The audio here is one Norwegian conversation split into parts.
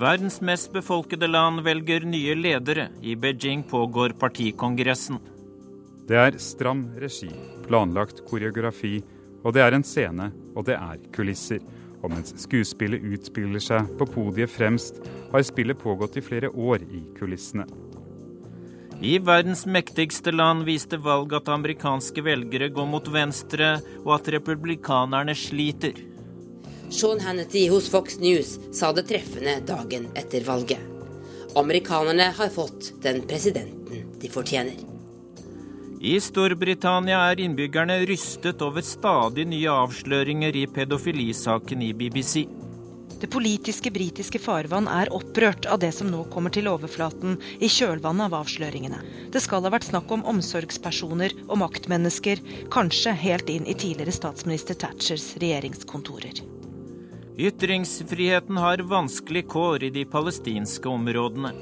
Verdens mest befolkede land velger nye ledere. I Beijing pågår partikongressen. Det er stram regi, planlagt koreografi, og det er en scene, og det er kulisser. Og mens skuespillet utspiller seg på podiet fremst, har spillet pågått i flere år i kulissene. I verdens mektigste land viste valg at amerikanske velgere går mot venstre, og at republikanerne sliter. Sean Hannity hos Fox News sa det treffende dagen etter valget. Amerikanerne har fått den presidenten de fortjener. I Storbritannia er innbyggerne rystet over stadig nye avsløringer i pedofilisaken i BBC. Det politiske britiske farvann er opprørt av det som nå kommer til overflaten i kjølvannet av avsløringene. Det skal ha vært snakk om omsorgspersoner og maktmennesker, kanskje helt inn i tidligere statsminister Thatchers regjeringskontorer. Ytringsfriheten har vanskelig kår i de palestinske områdene.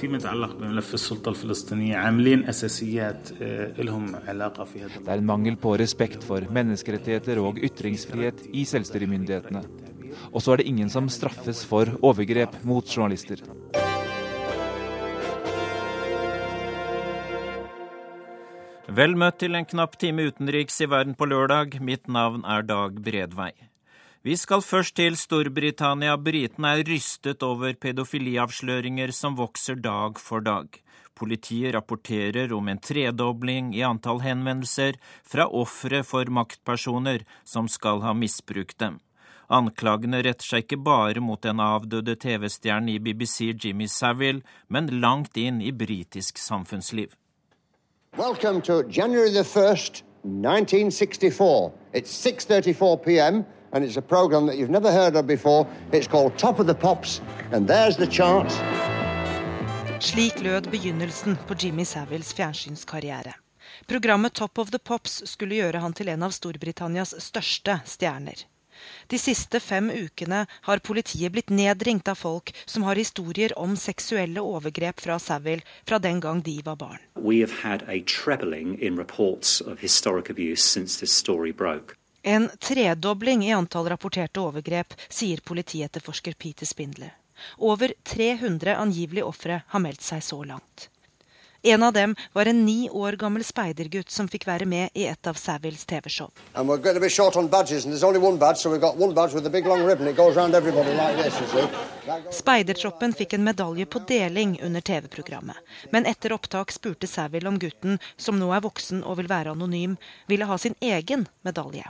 Det er en mangel på respekt for menneskerettigheter og ytringsfrihet i selvstyremyndighetene. Og så er det ingen som straffes for overgrep mot journalister. Vel møtt til en knapp time utenriks i verden på lørdag. Mitt navn er Dag Bredvei. Vi skal først til Storbritannia. Britene er rystet over pedofiliavsløringer som vokser dag for dag. Politiet rapporterer om en tredobling i antall henvendelser fra ofre for maktpersoner som skal ha misbrukt dem. Anklagene retter seg ikke bare mot den avdøde TV-stjernen i BBC Jimmy Savile, men langt inn i britisk samfunnsliv. Welcome to January 1st, 1964. It's 6:34 p.m. and it's a program that you've never heard of before. It's called Top of the Pops, and there's the chart. Slik lød begynnelsen på Jimmy Savills fjernsynskarriere. Programmet Top of the Pops skulle gjøre han til en av Storbritannias største stjerner. De siste fem ukene har politiet blitt nedringt av folk som har historier om seksuelle overgrep fra Savile fra den gang de var barn. En tredobling i antall rapporterte overgrep, sier politietterforsker Peter Spindler. Over 300 angivelige ofre har meldt seg så langt. En av dem var en ni år gammel speidergutt som fikk være med i et av Saviles TV-show. Speidertroppen fikk en medalje på deling under TV-programmet. Men etter opptak spurte Savile om gutten, som nå er voksen og vil være anonym, ville ha sin egen medalje.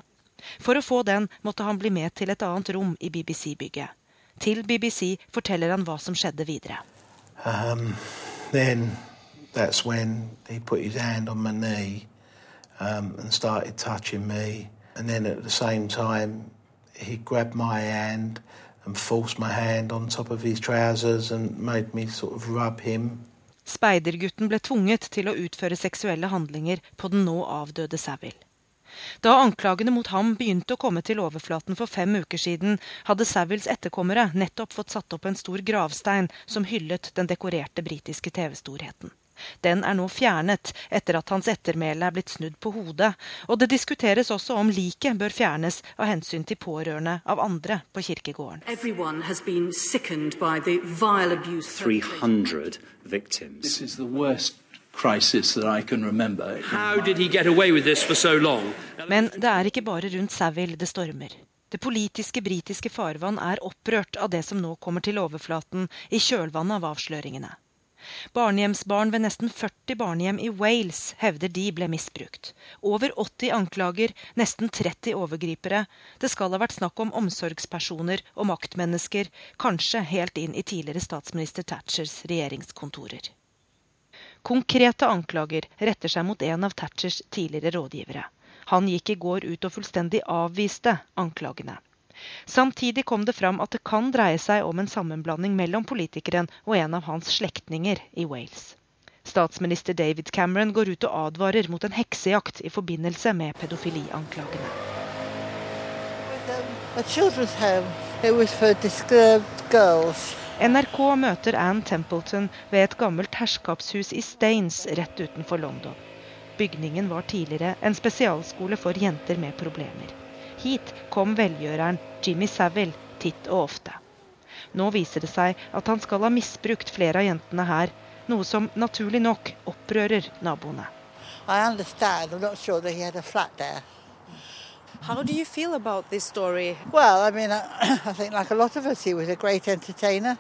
For å få den måtte han bli med til et annet rom i BBC-bygget. Til BBC forteller han hva som skjedde videre. Um, then that's when he put his hand on my knee um, and started touching me. And then at the same time, he grabbed my hand and forced my hand on top of his trousers and made me sort of rub him. Speidergutten ble tvunget til å utføre seksuelle handlinger på den nå avdøde Savile. Da anklagene mot ham begynte å komme til overflaten for fem uker siden, hadde Savills etterkommere nettopp fått satt opp en stor gravstein som hyllet den dekorerte britiske TV-storheten. Den er nå fjernet etter at hans ettermæle er blitt snudd på hodet, og det diskuteres også om liket bør fjernes av hensyn til pårørende av andre på kirkegården. Everyone has been sickened by the vile abuse. 300 victims. This is the worst crisis that I can remember. How did he get away with this for so long? Men det er ikke bare rundt Savile det stormer. Det politiske britiske farvann er opprørt av det som nå kommer til overflaten i kjølvannet av avsløringene. Barnehjemsbarn ved nesten 40 barnehjem i Wales hevder de ble misbrukt. Over 80 anklager, nesten 30 overgripere. Det skal ha vært snakk om omsorgspersoner og maktmennesker, kanskje helt inn i tidligere statsminister Thatchers regjeringskontorer. Konkrete anklager retter seg mot en av Thatchers tidligere rådgivere. Han gikk i går ut og fullstendig avviste anklagene. Samtidig kom det fram at det kan dreie seg om en sammenblanding mellom politikeren og en av hans slektninger i Wales. Statsminister David Cameron går ut og advarer mot en heksejakt i forbindelse med pedofilianklagene. With, children's NRK møter Anne Templeton ved et gammelt herskapshus i Staines rett utenfor London. Bygningen var tidligere en spesialskole for jenter med problemer. Hit kom velgjøreren Jimmy Savile titt og ofte. Nå viser det seg at han skal ha misbrukt flere av jentene her, noe som naturlig nok opprører naboene. I understand. I'm not sure that he flat there. How do you feel about this story? Well, I mean, I, I think like a lot of us, he was a great entertainer.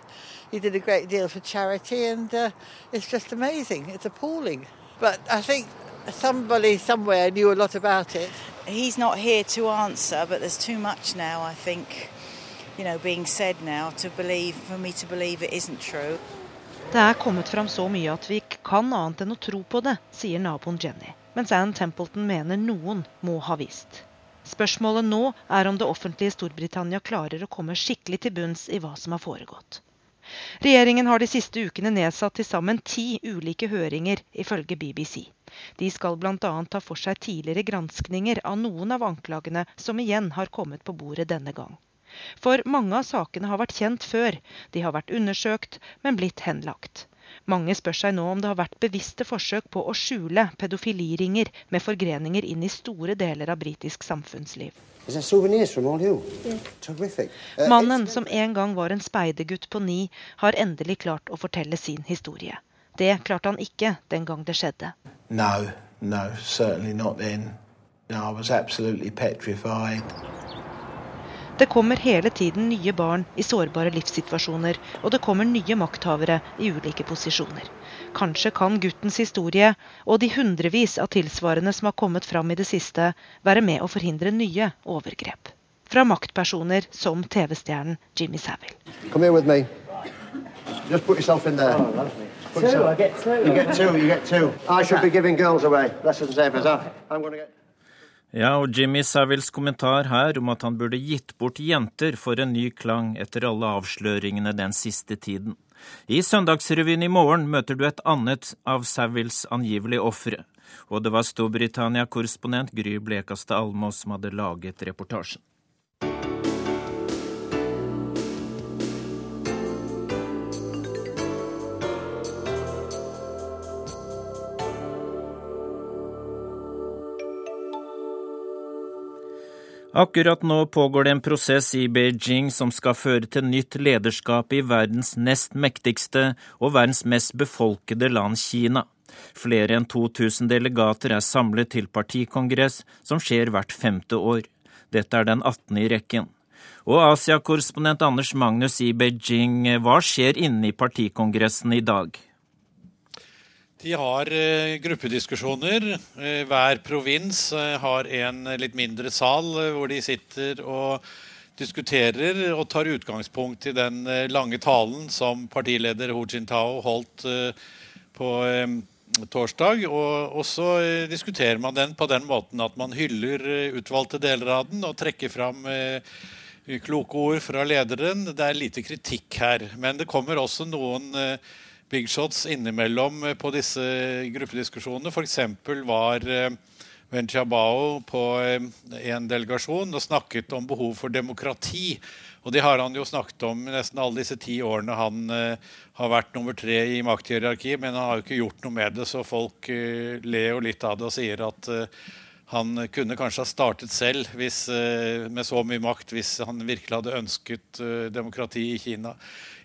He did a great deal for charity, and uh, it's just amazing. It's appalling. But I think somebody somewhere knew a lot about it. He's not here to answer, but there's too much now, I think, you know, being said now to believe, for me to believe it isn't true. Det er kommet fram så mye at vi ikke kan annet enn å tro på det, sier naboen Jenny. Mens Ann Templeton mener noen må ha visst. Spørsmålet nå er om det offentlige Storbritannia klarer å komme skikkelig til bunns i hva som har foregått. Regjeringen har de siste ukene nedsatt til sammen ti ulike høringer, ifølge BBC. De skal bl.a. ta for seg tidligere granskninger av noen av anklagene som igjen har kommet på bordet denne gang. For mange av sakene har vært kjent før, de har vært undersøkt, men blitt henlagt. Mange spør seg nå om det har vært bevisste forsøk på å skjule pedofiliringer med forgreninger inn i store deler av britisk samfunnsliv. Mannen som en gang var en speidergutt på ni, har endelig klart å fortelle sin historie. Det klarte han ikke den gang det skjedde. No, no, certainly not then. No, I was absolutely petrified. Det kommer hele tiden nye barn i sårbare livssituasjoner, og det kommer nye makthavere i ulike posisjoner. Kanskje kan guttens historie og de hundrevis av tilsvarende som har kommet fram i det siste, være med å forhindre nye overgrep. Fra maktpersoner som TV-stjernen Jimmy Savile. Kom her med meg. Just put yourself in there. Put Two, yourself- I get two. You get two, you get two. I should be giving girls away. Less than safe as that. I'm going to get... Ja, og Jimmy Savills kommentar her om at han burde gitt bort jenter for en ny klang etter alle avsløringene den siste tiden. I Søndagsrevyen i morgen møter du et annet av Savills angivelige ofre. Og det var Storbritannia-korrespondent Gry Blekastad Almås som hadde laget reportasjen. Akkurat nå pågår det en prosess i Beijing som skal føre til nytt lederskap i verdens nest mektigste og verdens mest befolkede land, Kina. Flere enn 2000 delegater er samlet til partikongress, som skjer hvert femte år. Dette er den 18. i rekken. Og Asia-korrespondent Anders Magnus i Beijing, hva skjer inne i partikongressen i dag? De har eh, gruppediskusjoner. Eh, hver provins eh, har en litt mindre sal hvor de sitter og diskuterer og tar utgangspunkt i den lange talen som partileder Hu Jintao holdt på torsdag. Og, så diskuterer man den på den måten at man hyller utvalgte deler av den og trekker fram kloke ord fra lederen. Det er lite kritikk her. Men det kommer også noen big shots innimellom eh, på disse gruppediskusjonene. F.eks. var eh, Wen Jiabao på eh, en delegasjon og snakket om behov for demokrati. Og det har han jo snakket om nesten alle disse ti årene han eh, har vært nummer tre i makthierarkiet, men han har jo ikke gjort noe med det, så folk eh, ler jo litt av det og sier at eh, han kunne kanskje ha startet selv hvis, eh, med så mye makt hvis han virkelig hadde ønsket eh, demokrati i Kina.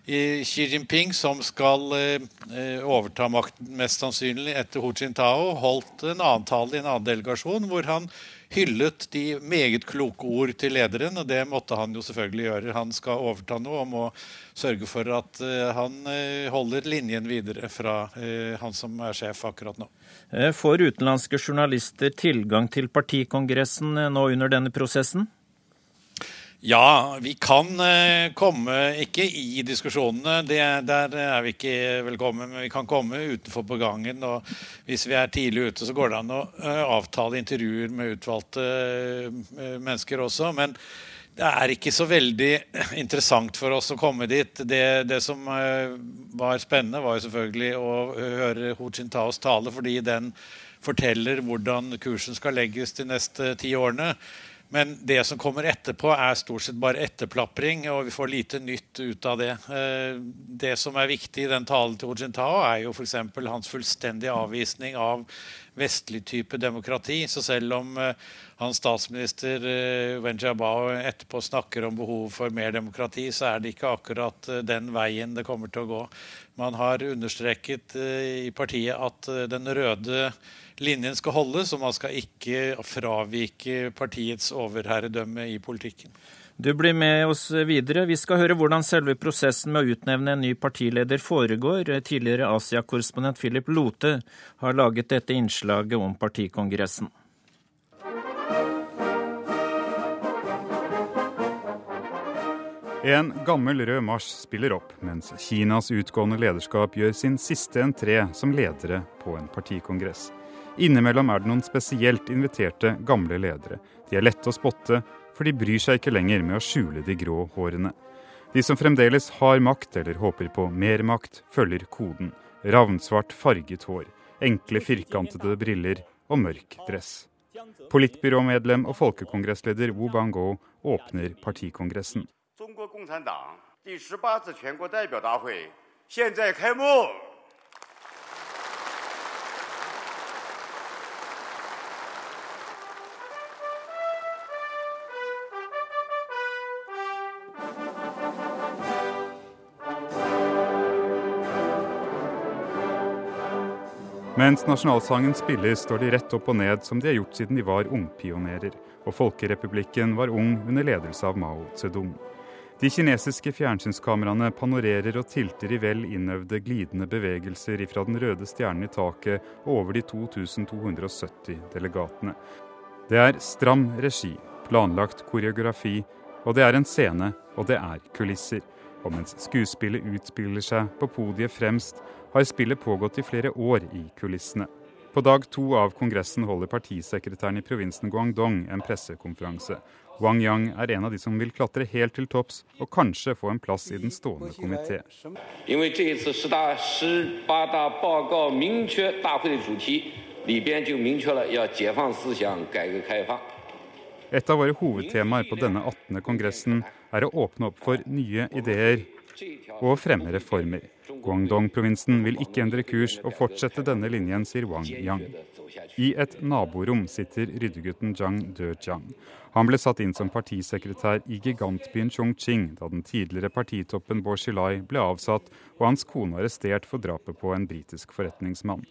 Xi Jinping, som skal eh, overta makten mest sannsynlig etter Hu Jintao, holdt en annen tale i en annen delegasjon hvor han hyllet de meget kloke ord til lederen, og det måtte han jo selvfølgelig gjøre. Han skal overta nå og må sørge for at eh, han eh, holder linjen videre fra han som er sjef akkurat nå. Får utenlandske journalister tilgang til partikongressen nå under denne prosessen? Ja, vi kan eh, komme ikke i diskusjonene, det, der er vi ikke velkommen. Men vi kan komme utenfor på gangen. Og hvis vi er tidlig ute, så går det an å eh, avtale intervjuer med utvalgte eh, mennesker også. Men det er ikke så veldig interessant for oss å komme dit. Det, det som var spennende, var jo selvfølgelig å høre Hu Jintaos tale, fordi den forteller hvordan kursen skal legges de neste ti årene. Men det som kommer etterpå, er stort sett bare etterplapring, og vi får lite nytt ut av det. Eh, Det som er viktig i den talen til Hu er jo f.eks. hans fullstendige avvisning av vestlig type demokrati. Så selv om eh, hans statsminister Wenjabao etterpå snakker om behov for mer demokrati, så er det ikke akkurat den veien det kommer til å gå. Man har understreket i partiet at den røde linjen skal holdes, og man skal ikke fravike partiets overherredømme i politikken. Du blir med oss videre. Vi skal høre hvordan selve prosessen med å utnevne en ny partileder foregår. Tidligere Asia-korrespondent Philip Lote har laget dette innslaget om partikongressen. En gammel rød marsj spiller opp, mens Kinas utgående lederskap gjør sin siste entré som ledere på en partikongress. Innimellom er det noen spesielt inviterte gamle ledere. De er lette å spotte, for de bryr seg ikke lenger med å skjule de grå hårene. De som fremdeles har makt eller håper på mer makt, følger koden. Ravnsvart farget hår, enkle firkantede briller og mørk dress. Politbyråmedlem og folkekongressleder Wu Bango åpner partikongressen. 中国共产党第十八次全国代表大会现在开幕。Mens nasjonalsangen spiller, står de rett opp og ned som de har gjort siden de var ungpionerer, og Folkerepublikken var ung under ledelse av Mao Zedong. De kinesiske fjernsynskameraene panorerer og tilter i vel innøvde glidende bevegelser ifra den røde stjernen i taket og over de 2270 delegatene. Det er stram regi, planlagt koreografi, og det er en scene, og det er kulisser. Og mens skuespillet utspiller seg på podiet fremst, har spillet pågått i flere år i kulissene. På dag to av kongressen holder partisekretæren i provinsen Guangdong en pressekonferanse. Wang Yang er en av de som vil klatre helt til topps og kanskje få en plass i den stående komité. Et av våre hovedtemaer på denne 18. kongressen er å åpne opp for nye ideer og fremme reformer. Guangdong-provinsen vil ikke endre kurs og fortsette denne linjen, sier Wang Yang. I et naborom sitter ryddegutten Zhang Dejiang. Han ble satt inn som partisekretær i gigantbyen Chongqing da den tidligere partitoppen Bo Xilai ble avsatt og hans kone arrestert for drapet på en britisk forretningsmann.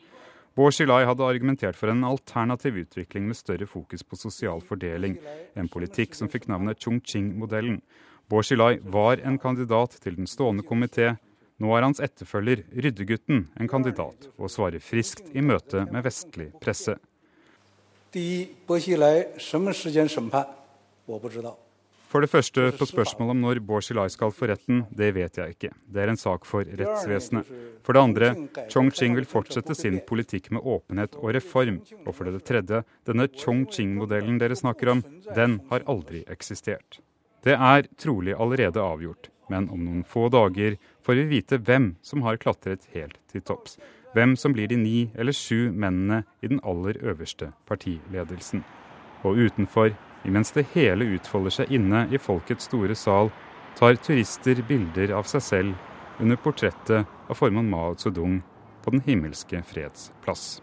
Bo Xilai hadde argumentert for en alternativ utvikling med større fokus på sosial fordeling, en politikk som fikk navnet Chongqing-modellen. Bo Xilai var en kandidat til den stående komité, nå er hans etterfølger, Ryddegutten, en kandidat, og svarer friskt i møte med vestlig presse. For det første, på spørsmålet om når Borsilai skal for retten, det vet jeg ikke. Det er en sak for rettsvesenet. For det andre, Chongqing vil fortsette sin politikk med åpenhet og reform. Og for det tredje, denne Chongqing-modellen dere snakker om, den har aldri eksistert. Det er trolig allerede avgjort men om noen få dager får vi vite hvem som har klatret helt til topps. Hvem som blir de ni eller sju mennene i den aller øverste partiledelsen. Og utenfor, imens det hele utfolder seg inne i folkets store sal, tar turister bilder av seg selv under portrettet av formann Mao Zedong på Den himmelske freds plass.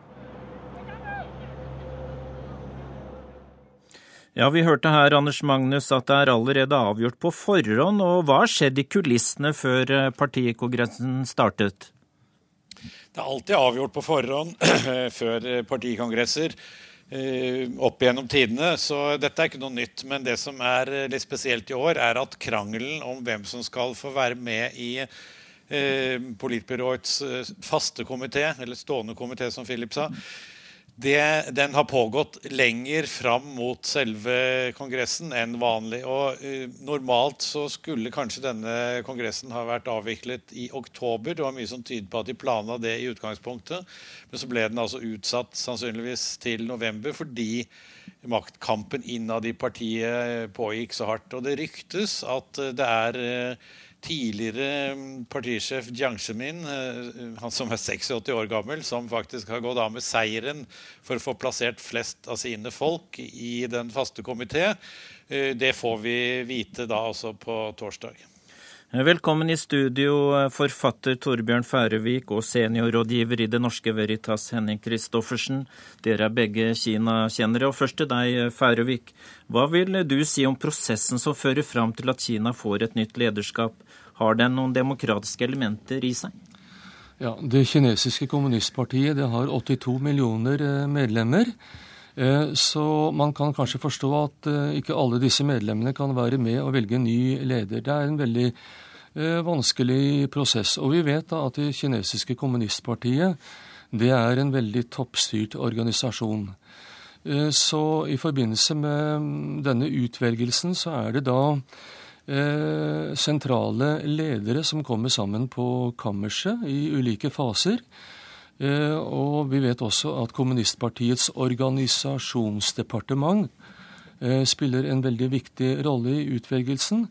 Ja, Vi hørte her Anders Magnus, at det er allerede avgjort på forhånd. og Hva har skjedd i kulissene før eh, partikongressen startet? Det er alltid avgjort på forhånd før eh, partikongresser eh, opp gjennom tidene, så dette er ikke noe nytt. Men det som er litt spesielt i år, er at krangelen om hvem som skal få være med i politbyråets faste komité, eller stående komité, som Philip sa, det, den har pågått lenger fram mot selve kongressen enn vanlig. Og uh, Normalt så skulle kanskje denne kongressen ha vært avviklet i oktober. Det var mye som tyder på at de planla det i utgangspunktet. Men så ble den altså utsatt sannsynligvis til november fordi maktkampen innad i partiet pågikk så hardt. Og det ryktes at det er uh, tidligere mm, partisjef Jiang Zemin, eh, han som er 86 år gammel, som faktisk har gått av med seieren for å få plassert flest av sine folk i den faste komité. Eh, det får vi vite da også på torsdag. Velkommen i studio, forfatter Torbjørn Færøvik og seniorrådgiver i Det Norske Veritas, Henning Christoffersen. Dere er begge Kina-kjennere. Og først til deg, Færøvik. Hva vil du si om prosessen som fører fram til at Kina får et nytt lederskap? Har den noen demokratiske elementer i seg? Ja, Det kinesiske kommunistpartiet det har 82 millioner eh, medlemmer. Eh, så man kan kanskje forstå at eh, ikke alle disse medlemmene kan være med og velge ny leder. Det er en veldig eh, vanskelig prosess. Og vi vet da at det kinesiske kommunistpartiet det er en veldig toppstyrt organisasjon. Så i forbindelse med mm, denne utvelgelsen så er det da sentrale ledere som kommer sammen på kammerset i ulike faser. Eh, og vi vet også at kommunistpartiets organisasjonsdepartement eh, spiller en veldig viktig rolle i utvelgelsen.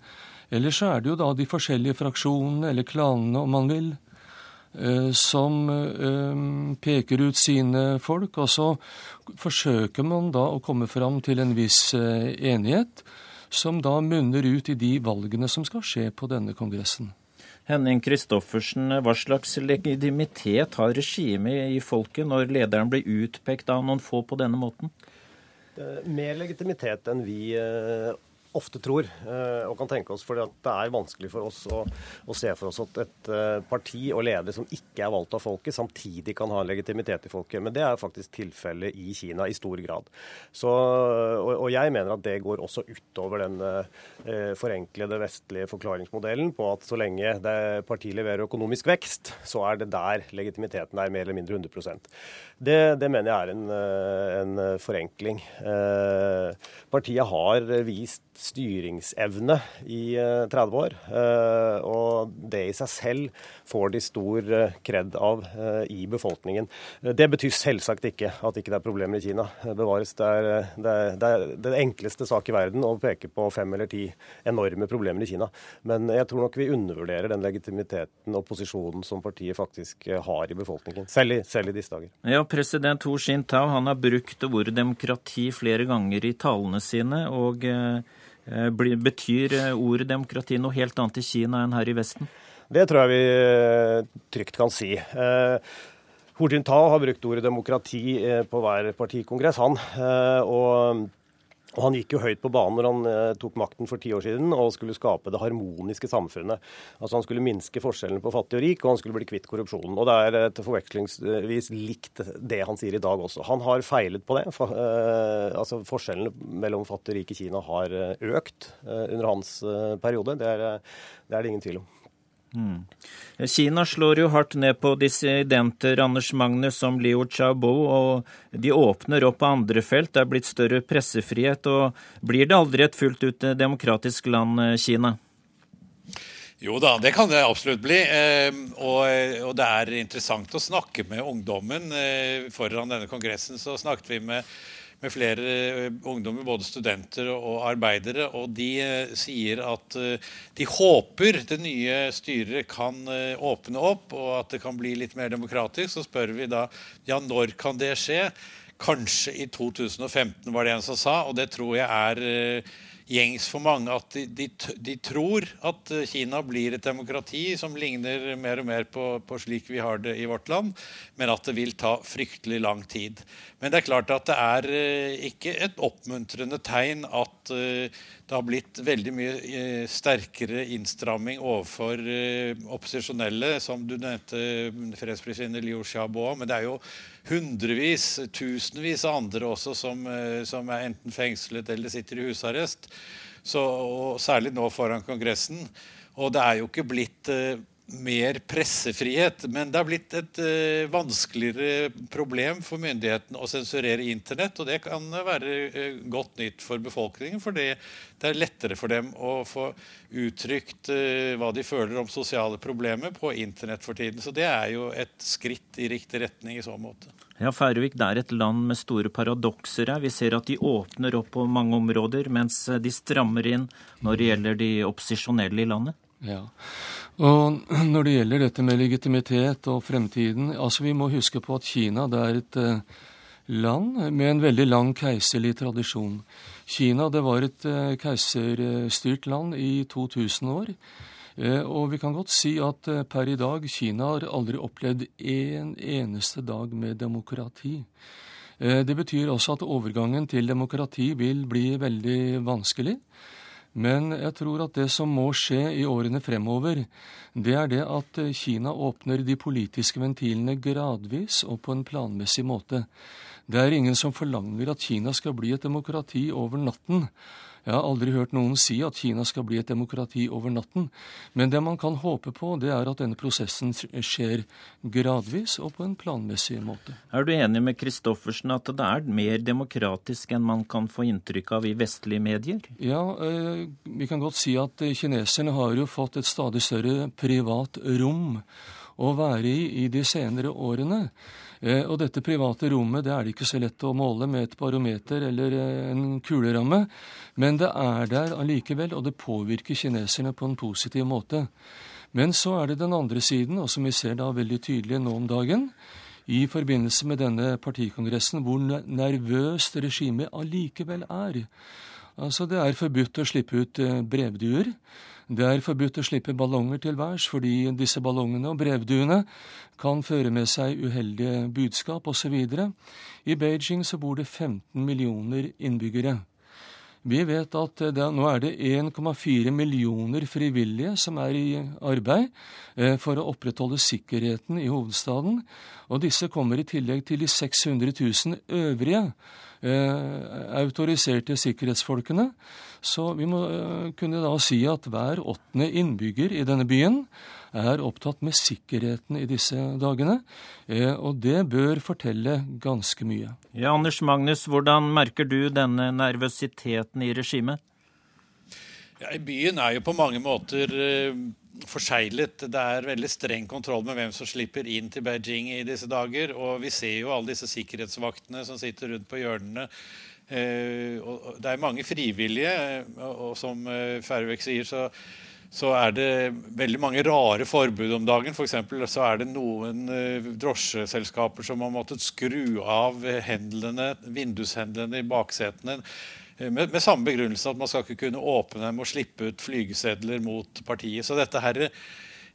Ellers så er det jo da de forskjellige fraksjonene, eller klanene om man vil, eh, som peker ut sine folk. Og så forsøker man da å komme fram til en viss enighet, som da munner ut i de valgene som skal skje på denne kongressen. Henning Christoffersen, hva slags legitimitet har regimet i folket når lederen blir utpekt av noen få på denne måten? Mer legitimitet enn vi eh, ofte tror eh, og kan tenke oss. For det er vanskelig for oss å, å, se for oss at et eh, parti og leder som ikke er valgt av folket, samtidig kan ha en legitimitet i folket. Men det er faktisk tilfellet i Kina i stor grad. Så, og, og, jeg mener at det går også utover den eh, forenklede vestlige forklaringsmodellen på at så lenge partiet leverer økonomisk vekst, så er det der legitimiteten er mer eller mindre 100 Det, det mener jeg er en, en forenkling. Eh, partiet har vist styringsevne i 30 eh, år. Eh, og det i seg selv får de stor eh, kred av i befolkningen. Det betyr selvsagt ikke at ikke det er problemer i Kina. Bevares. Det er, det er, det er den enkleste sak i verden å peke på fem eller ti enorme problemer i Kina. Men jeg tror nok vi undervurderer den legitimiteten og posisjonen som partiet faktisk har i befolkningen. Selv i, selv i disse dager. Ja, President Hu Jintao han har brukt ordet demokrati flere ganger i talene sine. og Eh, betyr eh, ordet demokrati noe helt annet i Kina enn her i Vesten? Det tror jeg vi eh, trygt kan si. Hu Jintao har brukt ordet demokrati på hver partikongress, han. Og og Han gikk jo høyt på banen når han eh, tok makten for ti år siden og skulle skape det harmoniske samfunnet. Altså Han skulle minske forskjellene på fattig og rik, og han skulle bli kvitt korrupsjonen. Og Det er til forvekslingsvis likt det han sier i dag også. Han har feilet på det. For, eh, altså Forskjellene mellom fattig og rik i Kina har eh, økt eh, under hans periode. Det er, det er det ingen tvil om. Mm. Kina slår jo hardt ned på dissidenter Anders Magnus som Liu Xiaobo, og de åpner opp på andre felt. Det er blitt større pressefrihet. og Blir det aldri et fullt ut demokratisk land, Kina? Jo da, det kan det absolutt bli. Eh, og, det er interessant å snakke med ungdommen. Eh, foran denne kongressen så snakket vi med med flere eh, ungdommer, både studenter og arbeidere. Og de eh, sier at eh, de håper det nye styret kan åpne opp, og at det kan bli litt mer demokratisk. Så spør vi da ja, når kan det skje? Kanskje i 2015, var det en som sa. Og det tror jeg er gjengs for mange at de, de, de, tror at Kina blir et demokrati som ligner mer og mer på, på, slik vi har det i vårt land, men at det vil ta fryktelig lang tid. Men det er klart at det er eh, ikke et oppmuntrende tegn at eh, det har blitt veldig mye eh, sterkere innstramming overfor opposisjonelle, som du nevnte, fredsprisvinner Liu Xiaobo. Men det er jo hundrevis, tusenvis av andre også som, eh, som er enten fengslet eller sitter i husarrest. Så, og særlig nå foran Kongressen. Og det er jo ikke blitt eh, mer pressefrihet. Men det har blitt et uh, vanskeligere problem for myndighetene å sensurere Internett. Og det kan være uh, godt nytt for befolkningen, for det er lettere for dem å få uttrykt uh, hva de føler om sosiale problemer på Internett for tiden. Så det er jo et skritt i riktig retning i så måte. Ja, Færøvik det er et land med store paradokser her. Vi ser at de åpner opp på mange områder, mens de strammer inn når det gjelder de opposisjonelle i landet. Ja, og Når det gjelder dette med legitimitet og fremtiden altså Vi må huske på at Kina det er et eh, land med en veldig lang keiserlig tradisjon. Kina det var et eh, keiserstyrt land i 2000 år. Eh, og vi kan godt si at per i dag Kina har aldri opplevd en eneste dag med demokrati. Det betyr også at overgangen til demokrati vil bli veldig vanskelig. Men jeg tror at det som må skje i årene fremover, det er det at Kina åpner de politiske ventilene gradvis og på en planmessig måte. Det er ingen som forlanger at Kina skal bli et demokrati over natten. Jeg har aldri hørt noen si at Kina skal bli et demokrati over natten. Men det man kan håpe på, det er at denne prosessen skjer gradvis og på en planmessig måte. Er du enig med Christoffersen at det er mer demokratisk enn man kan få inntrykk av i vestlige medier? Ja, eh, vi kan godt si at kineserne har jo fått et stadig større privat rom å være i i de senere årene. Eh, og dette private rommet det er det ikke så lett å måle med et barometer eller eh, en kuleramme, men det er der allikevel, og det påvirker kineserne på en positiv måte. Men så er det den andre siden, og som vi ser da veldig tydelig nå om dagen, i forbindelse med denne partikongressen, hvor nervøst regimet allikevel er. Altså, det er forbudt å slippe ut eh, brevduer. Det er forbudt å slippe ballonger til værs, fordi disse ballongene og brevduene kan føre med seg uheldige budskap osv. I Beijing så bor det 15 millioner innbyggere. Vi vet at det, nå er det 1,4 millioner frivillige som er i arbeid eh, for å opprettholde sikkerheten i hovedstaden. Og disse kommer i tillegg til de 600 000 øvrige Eh, autoriserte sikkerhetsfolkene. Så vi må eh, kunne da si at hver åttende innbygger i denne byen er opptatt med sikkerheten i disse dagene. Eh, og det bør fortelle ganske mye. Ja, Anders Magnus, hvordan merker du denne nervøsiteten i regimet? Ja, Byen er jo på mange måter forseglet. Det er veldig streng kontroll med hvem som slipper inn til Beijing i disse dager. Og vi ser jo alle disse sikkerhetsvaktene som sitter rundt på hjørnene. Eh, det er mange frivillige, og som eh, Færøyvik sier, så, så er det veldig mange rare forbud om dagen. F.eks. så er det noen eh, drosjeselskaper som har måttet skru av hendlene, vindushendlene i baksetene Eh, med, med, samme begrunnelse at man skal ikke kunne åpne dem og slippe ut flygesedler mot partiet. Så dette her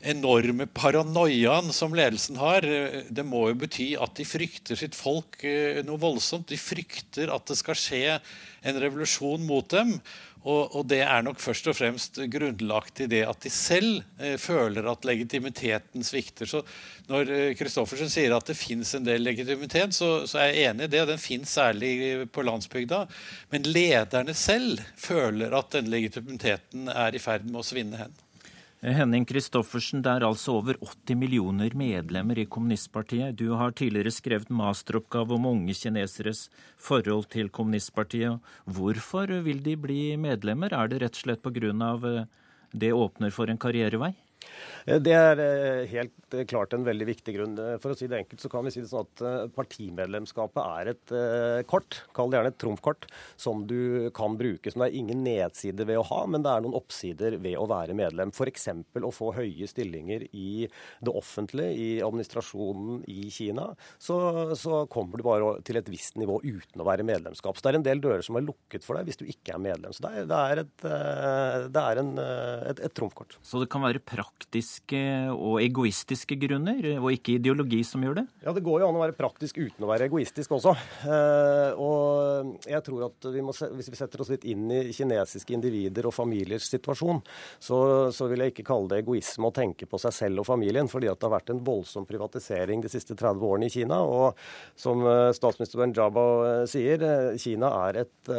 enorme paranoiaen som ledelsen har, eh, det må jo bety at de frykter sitt folk eh, noe voldsomt. De frykter at det skal skje en revolusjon mot dem. Og, og, det er nok først og fremst grunnlagt i det at de selv eh, føler at legitimiteten svikter. Så når Kristoffersen eh, sier at det fins en del legitimitet, så, så, er jeg enig i det. og Den fins særlig på landsbygda. Men lederne selv føler at den legitimiteten er i ferd med å svinne hen. Henning Christoffersen, det er altså over 80 millioner medlemmer i kommunistpartiet. Du har tidligere skrevet masteroppgave om unge kineseres forhold til kommunistpartiet. Hvorfor vil de bli medlemmer? Er det rett og slett pga. Eh, det åpner for en karrierevei? Eh, det er eh, helt eh, klart en veldig viktig grunn. For å si det enkelt så kan vi si det sånn at partimedlemskapet er et kort, kall det gjerne et trumfkort, som du kan bruke. Som det er ingen nedsider ved å ha, men det er noen oppsider ved å være medlem. F.eks. å få høye stillinger i det offentlige, i administrasjonen i Kina. Så, så kommer du bare til et visst nivå uten å være medlemskap. Så det er en del dører som er lukket for deg hvis du ikke er medlem. Så det er, det er, et, det er en, et, et trumfkort. Så det kan være praktisk praktiske og egoistiske grunner, og ikke ideologi som gjør det? Ja, det går jo an å være praktisk uten å være egoistisk også. Eh, og jeg tror at vi må, hvis vi setter oss litt inn i kinesiske individer og familiers situasjon, så, så vil jeg ikke kalle det egoisme å tenke på seg selv og familien, fordi at det har vært en voldsom privatisering de siste 30 årene i Kina. Og som eh, statsminister Benjaba eh, sier, Kina er et,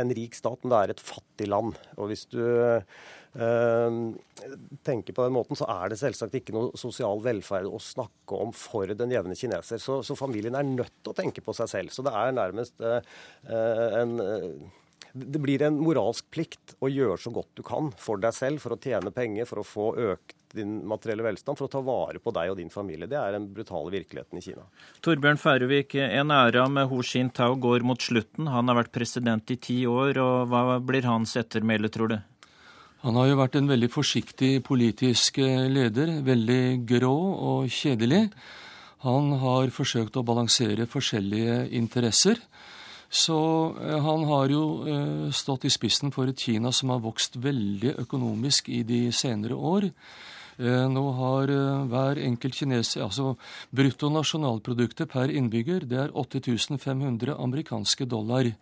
en rik stat, men det er et fattig land. Og hvis du tenker på den måten, så er det selvsagt ikke noe sosial velferd å snakke om for den jevne kineser. Så, så familien er nødt til å tenke på seg selv. Så det er nærmest uh, en det blir en moralsk plikt å gjøre så godt du kan for deg selv, for å tjene penger, for å få økt din materielle velstand, for å ta vare på deg og din familie. Det er den brutale virkeligheten i Kina. Torbjørn Færøvik, en æra med Hu Jintao går mot slutten. Han har vært president i ti år, og hva blir hans ettermæle, tror du? Han har jo vært en veldig forsiktig politisk eh, leder, veldig grå og kjedelig. Han har forsøkt å balansere forskjellige interesser. Så han har jo stått i spissen for et Kina som har vokst veldig økonomisk i de senere år. Nå har hver enkelt kineser Altså bruttonasjonalproduktet per innbygger det er 8500 amerikanske dollar.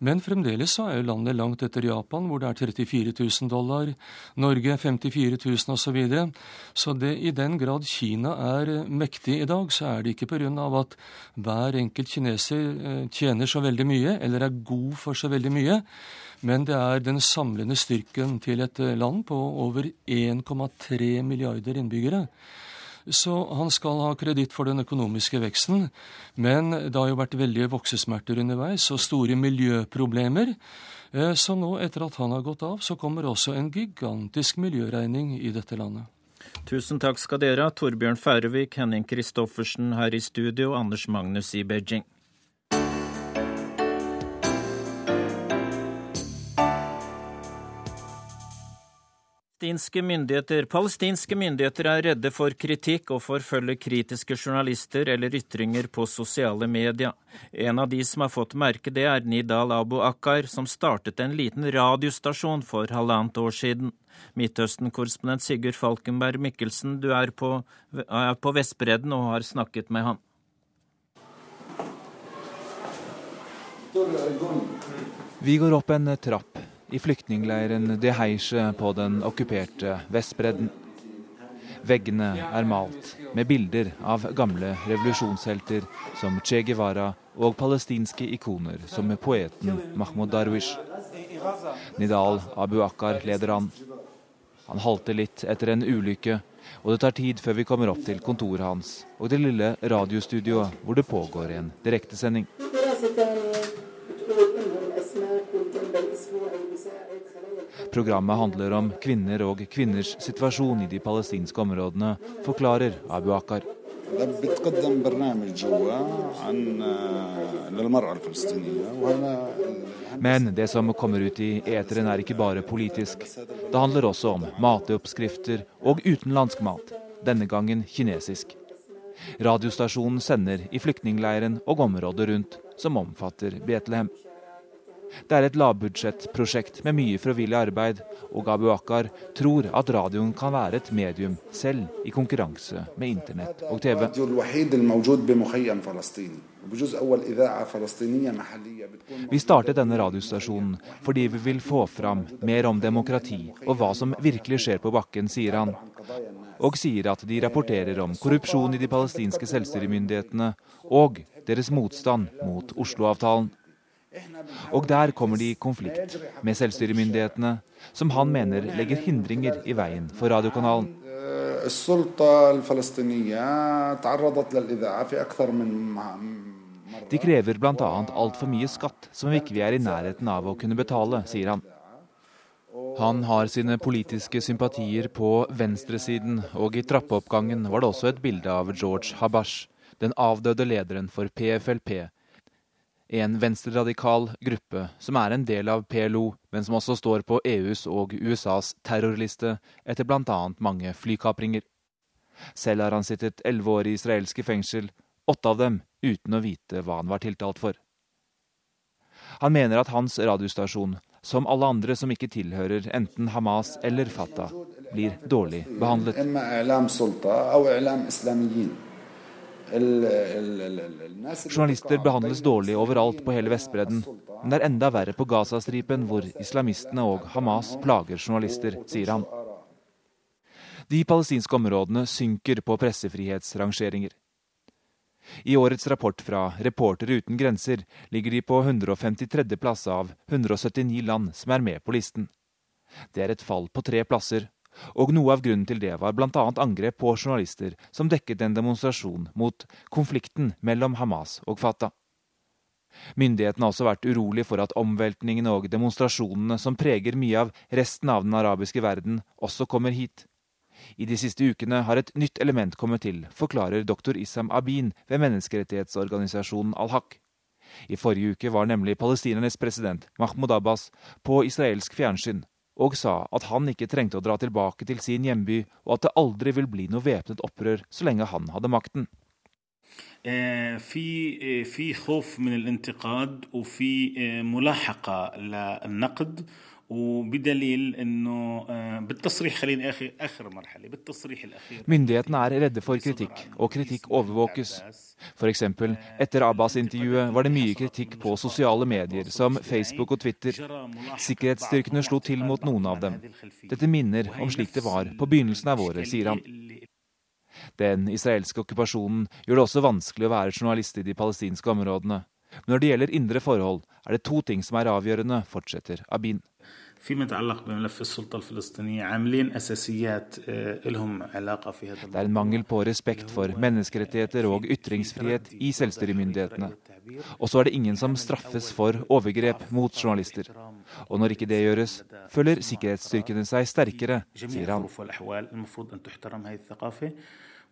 Men fremdeles så er jo landet langt etter Japan, hvor det er 34 000 dollar. Norge 54 000 osv. Så, videre. så det, i den grad Kina er mektig i dag, så er det ikke pga. at hver enkelt kineser eh, tjener så veldig mye, eller er god for så veldig mye. Men det er den samlende styrken til et land på over 1,3 milliarder innbyggere så han skal ha kreditt for den økonomiske veksten. Men det har jo vært veldige voksesmerter underveis og store miljøproblemer. Eh, så nå, etter at han har gått av, så kommer også en gigantisk miljøregning i dette landet. Tusen takk skal dere ha, Torbjørn Færøvik, Henning Christoffersen her i studio, Anders Magnus i Beijing. Palestinske myndigheter, palestinske myndigheter er redde for kritikk og forfølger kritiske journalister eller ytringer på sosiale medier. En av de som har fått merke det, er Nidal Abu Akkar, som startet en liten radiostasjon for halvannet år siden. Midtøsten-korrespondent Sigurd Falkenberg Mikkelsen, du er på, er på Vestbredden og har snakket med han. Vi går opp en trapp i flyktningleiren De Heische på den okkuperte Vestbredden. Veggene er malt med bilder av gamle revolusjonshelter som Che Guevara og palestinske ikoner som poeten Mahmoud Darwish. Nidal Abu Akkar leder an. Han halter litt etter en ulykke, og det tar tid før vi kommer opp til kontoret hans og det lille radiostudioet hvor det pågår en direktesending. Programmet handler om kvinner og kvinners situasjon i de palestinske områdene, forklarer Abu Akar. Men det som kommer ut i eteren er ikke bare politisk. Det handler også om mateoppskrifter og utenlandsk mat, denne gangen kinesisk. Radiostasjonen sender i flyktningleiren og området rundt, som omfatter Betlehem. Det er et lavbudsjettprosjekt med mye frivillig arbeid, og Abu Akkar tror at radioen kan være et medium selv i konkurranse med internett og TV. Vi startet denne radiostasjonen fordi vi vil få fram mer om demokrati og hva som virkelig skjer på bakken, sier han. Og sier at de rapporterer om korrupsjon i de palestinske selvstyremyndighetene og deres motstand mot Oslo-avtalen. Og der kommer de i konflikt med selvstyremyndighetene, som han mener legger hindringer i veien for radiokanalen. De krever bl.a. altfor mye skatt, som vi ikke er i nærheten av å kunne betale, sier han. Han har sine politiske sympatier på venstresiden, og i trappeoppgangen var det også et bilde av George Habash, den avdøde lederen for PFLP, en venstreradikal gruppe som er en del av PLO, men som også står på EUs og USAs terrorliste etter bl.a. mange flykapringer. Selv har han sittet elleve år i israelske fengsel, åtte av dem uten å vite hva han var tiltalt for. Han mener at hans radiostasjon, som alle andre som ikke tilhører enten Hamas eller Fatah, blir dårlig behandlet. Journalister behandles dårlig overalt på hele Vestbredden, men det er enda verre på Gazastripen, hvor islamistene og Hamas plager journalister, sier han. De palestinske områdene synker på pressefrihetsrangeringer. I årets rapport fra Reportere uten grenser ligger de på 153. plass av 179 land som er med på listen. Det er et fall på tre plasser, og noe av grunnen til det var bl.a. angrep på journalister som dekket en demonstrasjon mot konflikten mellom Hamas og Fatah. Myndighetene har også vært urolig for at omveltningene og demonstrasjonene som preger mye av resten av den arabiske verden, også kommer hit. I de siste ukene har et nytt element kommet til, forklarer doktor Issam Abin ved menneskerettighetsorganisasjonen Al-Haq. I forrige uke var nemlig palestinernes president Mahmoud Abbas på israelsk fjernsyn og sa at han ikke trengte å dra tilbake til sin hjemby, og at det aldri vil bli noe væpnet opprør så lenge han hadde makten. في في خوف من الانتقاد وفي ملاحقه للنقد Myndighetene er redde for kritikk, og kritikk overvåkes. F.eks. etter Abbas-intervjuet var det mye kritikk på sosiale medier, som Facebook og Twitter. Sikkerhetsstyrkene slo til mot noen av dem. Dette minner om slik det var på begynnelsen av året, sier han. Den israelske okkupasjonen gjør det også vanskelig å være journalist i de palestinske områdene. Men når det gjelder indre forhold, er det to ting som er avgjørende, fortsetter Abin. Det er en mangel på respekt for menneskerettigheter og ytringsfrihet i selvstyremyndighetene. Og så er det ingen som straffes for overgrep mot journalister. Og når ikke det gjøres, føler sikkerhetsstyrkene seg sterkere, sier han.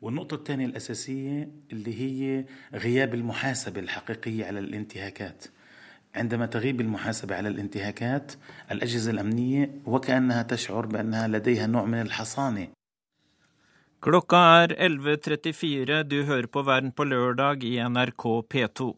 والنقطة الثانية الأساسية اللي هي غياب المحاسبة الحقيقية على الانتهاكات عندما تغيب المحاسبة على الانتهاكات الأجهزة الأمنية وكأنها تشعر بأنها لديها نوع من الحصانة Klokka er 11.34. Du hører på Verden på lørdag i NRK P2.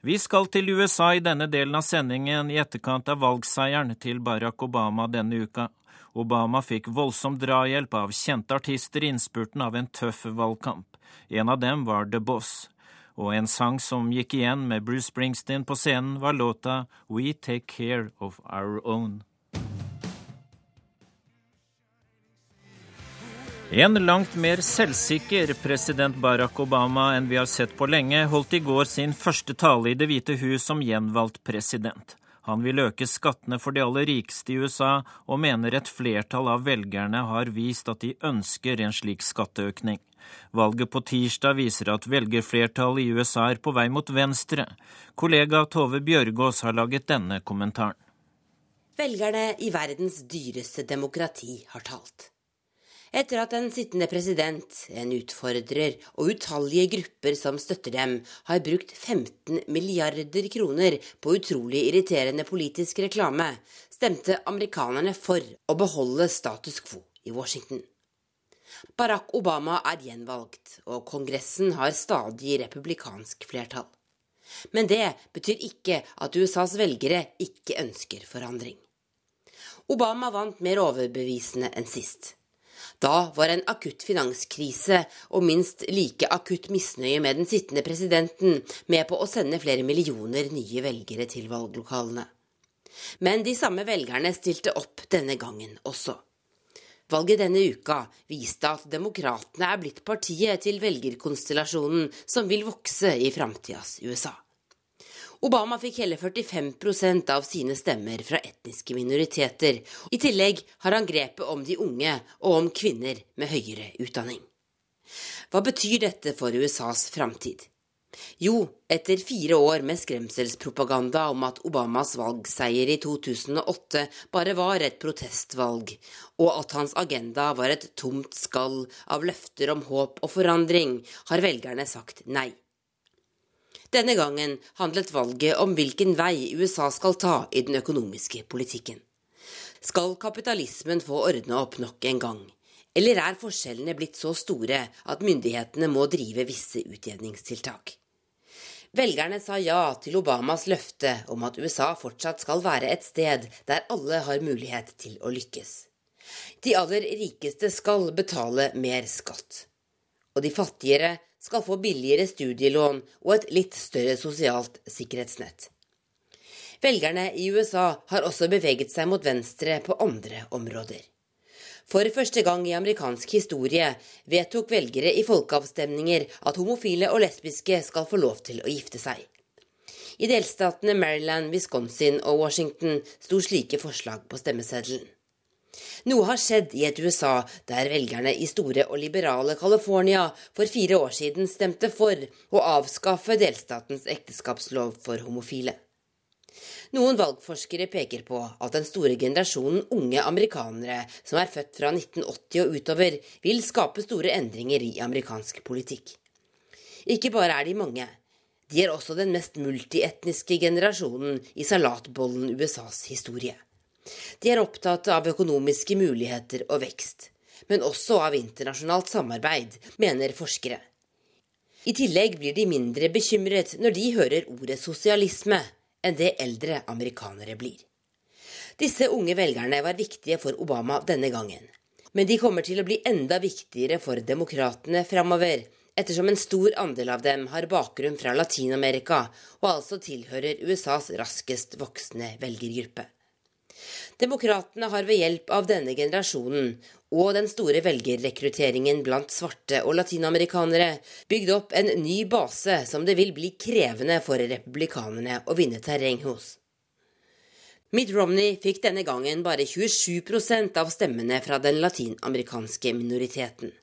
Vi skal til USA i denne delen av sendingen i etterkant av valgseieren til Barack Obama denne uka. Obama fikk voldsom drahjelp av kjente artister i innspurten av en tøff valgkamp. En av dem var The Boss. Og en sang som gikk igjen med Bruce Springsteen på scenen, var låta We Take Care of Our Own. En langt mer selvsikker president Barack Obama enn vi har sett på lenge, holdt i går sin første tale i Det hvite hus som gjenvalgt president. Han vil øke skattene for de aller rikeste i USA, og mener et flertall av velgerne har vist at de ønsker en slik skatteøkning. Valget på tirsdag viser at velgerflertallet i USA er på vei mot venstre. Kollega Tove Bjørgaas har laget denne kommentaren. Velgerne i verdens dyreste demokrati har talt. Etter at den sittende president, en utfordrer og utallige grupper som støtter dem, har brukt 15 milliarder kroner på utrolig irriterende politisk reklame, stemte amerikanerne for å beholde status quo i Washington. Barack Obama er gjenvalgt, og Kongressen har stadig republikansk flertall. Men det betyr ikke at USAs velgere ikke ønsker forandring. Obama vant mer overbevisende enn sist. Da var en akutt finanskrise og minst like akutt misnøye med den sittende presidenten med på å sende flere millioner nye velgere til valglokalene. Men de samme velgerne stilte opp denne gangen også. Valget denne uka viste at Demokratene er blitt partiet til velgerkonstellasjonen som vil vokse i framtidas USA. Obama fikk hele 45% av sine stemmer fra etniske minoriteter. I tillegg har han grepet om de unge og om kvinner med høyere utdanning. Hva betyr dette for USAs framtid? Jo, etter fire år med skremselspropaganda om at Obamas valgseier i 2008 bare var et protestvalg, og at hans agenda var et tomt skall av løfter om håp og forandring, har velgerne sagt nei. Denne gangen handlet valget om hvilken vei USA skal ta i den økonomiske politikken. Skal kapitalismen få ordna opp nok en gang? Eller er forskjellene blitt så store at myndighetene må drive visse utjevningstiltak? Velgerne sa ja til Obamas løfte om at USA fortsatt skal være et sted der alle har mulighet til å lykkes. De aller rikeste skal betale mer skatt. Og de fattigere skal få billigere studielån og et litt større sosialt sikkerhetsnett. Velgerne i USA har også beveget seg mot venstre på andre områder. For første gang i amerikansk historie vedtok velgere i folkeavstemninger at homofile og lesbiske skal få lov til å gifte seg. I delstatene Maryland, Wisconsin og Washington sto slike forslag på stemmeseddelen. Noe har skjedd i et USA der velgerne i store og liberale California for fire år siden stemte for å avskaffe delstatens ekteskapslov for homofile. Noen valgforskere peker på at den store generasjonen unge amerikanere som er født fra 1980 og utover, vil skape store endringer i amerikansk politikk. Ikke bare er de mange, de er også den mest multietniske generasjonen i salatbollen USAs historie. De er opptatt av økonomiske muligheter og vekst, men også av internasjonalt samarbeid, mener forskere. I tillegg blir de mindre bekymret når de hører ordet sosialisme, enn det eldre amerikanere blir. Disse unge velgerne var viktige for Obama denne gangen. Men de kommer til å bli enda viktigere for demokratene framover, ettersom en stor andel av dem har bakgrunn fra Latin-Amerika og altså tilhører USAs raskest voksende velgergruppe. Demokratene har ved hjelp av denne generasjonen og den store velgerrekrutteringen blant svarte og latinamerikanere bygd opp en ny base som det vil bli krevende for republikanerne å vinne terreng hos. Mitt Romney fikk denne gangen bare 27% av stemmene fra den latinamerikanske minoriteten.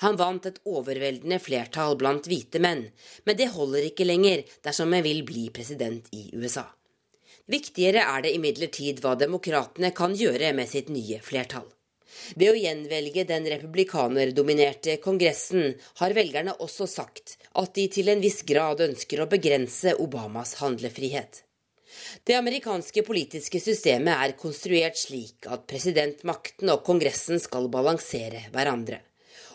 Han vant et overveldende flertall blant hvite menn, men det holder ikke lenger dersom han vil bli president i USA. Viktigere er det imidlertid hva demokratene kan gjøre med sitt nye flertall. Ved å gjenvelge den republikanerdominerte Kongressen har velgerne også sagt at de til en viss grad ønsker å begrense Obamas handlefrihet. Det amerikanske politiske systemet er konstruert slik at presidentmakten og Kongressen skal balansere hverandre.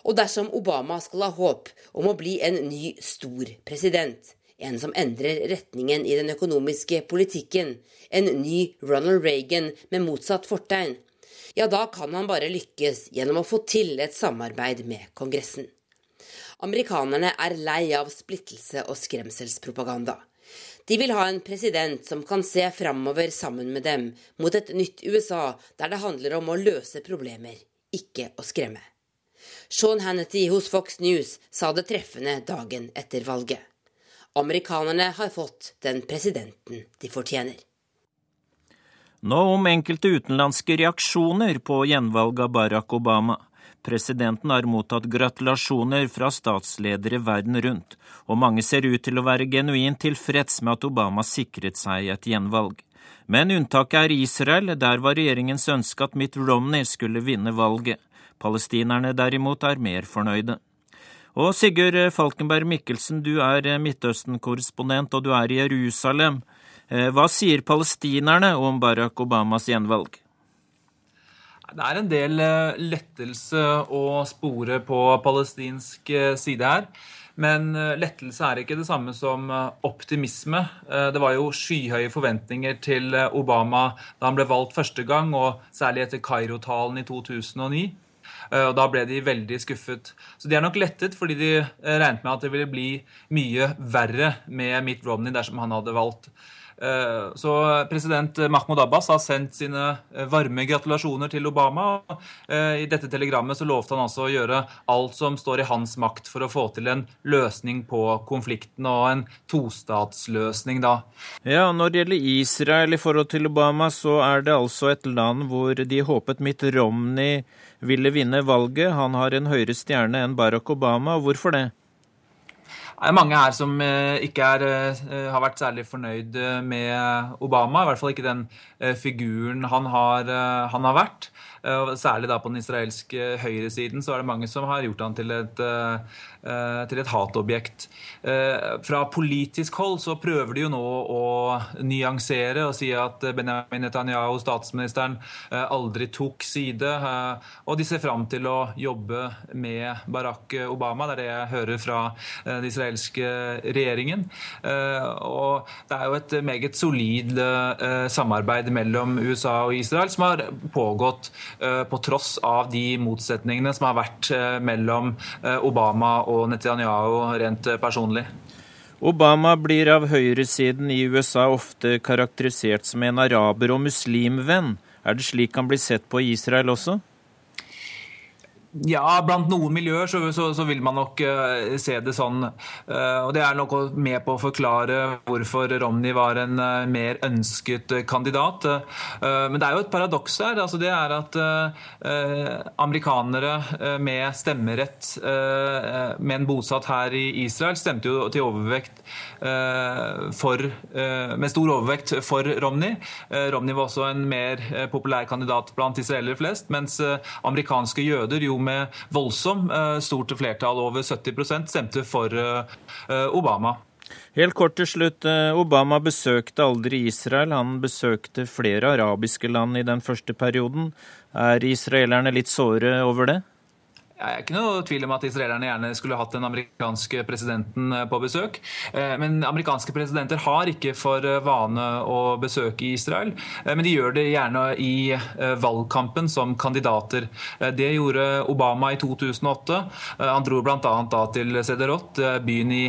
Og dersom Obama skal ha håp om å bli en ny, stor president, en som endrer retningen i den økonomiske politikken, en ny Ronald Reagan med motsatt fortegn, ja, da kan han bare lykkes gjennom å få til et samarbeid med Kongressen. Amerikanerne er lei av splittelse og skremselspropaganda. De vil ha en president som kan se framover sammen med dem, mot et nytt USA der det handler om å løse problemer, ikke å skremme. Sean Hannity hos Fox News sa det treffende dagen etter valget. Amerikanerne har fått den presidenten de fortjener. Nå om enkelte utenlandske reaksjoner på gjenvalg av Barack Obama. Presidenten har mottatt gratulasjoner fra statsledere verden rundt, og mange ser ut til å være genuint tilfreds med at Obama sikret seg et gjenvalg. Men unntaket er Israel, der var regjeringens ønske at Mitt Romney skulle vinne valget. Palestinerne derimot er mer fornøyde. Og Sigurd Falkenberg Mikkelsen, du er Midtøsten-korrespondent, og du er i Jerusalem. Eh, hva sier palestinerne om Barack Obamas gjenvalg? Det er en del eh, lettelse å spore på palestinsk eh, side her. Men lettelse er ikke det samme som optimisme. Det var jo skyhøye forventninger til Obama da han ble valgt første gang, og særlig etter Kairo-talen i 2009. Og da ble de veldig skuffet. Så de er nok lettet, fordi de regnet med at det ville bli mye verre med Mitt Romney dersom han hadde valgt. Eh, så president Mahmoud Abbas har sendt sine eh, varme gratulasjoner til Obama. Eh, I dette telegrammet så lovte han altså å gjøre alt som står i hans makt for å få til en løsning på konflikten, og en tostatsløsning da. Ja, Når det gjelder Israel i forhold til Obama, så er det altså et land hvor de håpet Mitt Romney ville vinne valget. Han har en høyere stjerne enn Barack Obama. Hvorfor det? Det er mange her som eh, ikke er, eh, har vært særlig fornøyd eh, med Obama. I hvert fall ikke den figuren han har, han har vært. Særlig da på den israelske høyresiden så er det mange som har gjort han til et, til et hatobjekt. Fra politisk hold så prøver de jo nå å nyansere og si at Benjamin Netanyahu, statsministeren, aldri tok side. Og de ser fram til å jobbe med Barack Obama. Det er det jeg hører fra den israelske regjeringen. Eh, og det er jo et meget solid eh, samarbeid mellom USA og Israel som har pågått eh, på tross av de motsetningene som har vært mellom Obama og Netanyahu rent personlig. Obama blir av høyresiden i USA ofte karakterisert som en araber- og muslimvenn. Er det slik han blir sett på i Israel også? Ja, blant noen miljøer så, så, så vil man nok uh, se det sånn. Uh, og Det er nok med på å forklare hvorfor Romney var en uh, mer ønsket kandidat. men det er jo et paradoks her. Altså det er at amerikanere med stemmerett, men bosatt her i Israel, stemte jo til overvekt for, med stor overvekt for Romney. Romney var også en mer populær kandidat blant israelere flest, mens amerikanske jøder jo med voldsom eh, stort flertall, over 70 stemte for eh, eh, Obama. Helt kort til slutt. Obama besøkte aldri Israel. Han besøkte flere arabiske land i den første perioden. Er israelerne litt såre over det? Jeg er ikke noe tvil om at israelerne gjerne skulle hatt den amerikanske presidenten eh, på besøk. Eh, men amerikanske presidenter har ikke for eh, vane å besøke Israel. Men de gjør det gjerne i valgkampen som kandidater. Det gjorde Obama i 2008. Han dro bl.a. til Sederot, byen i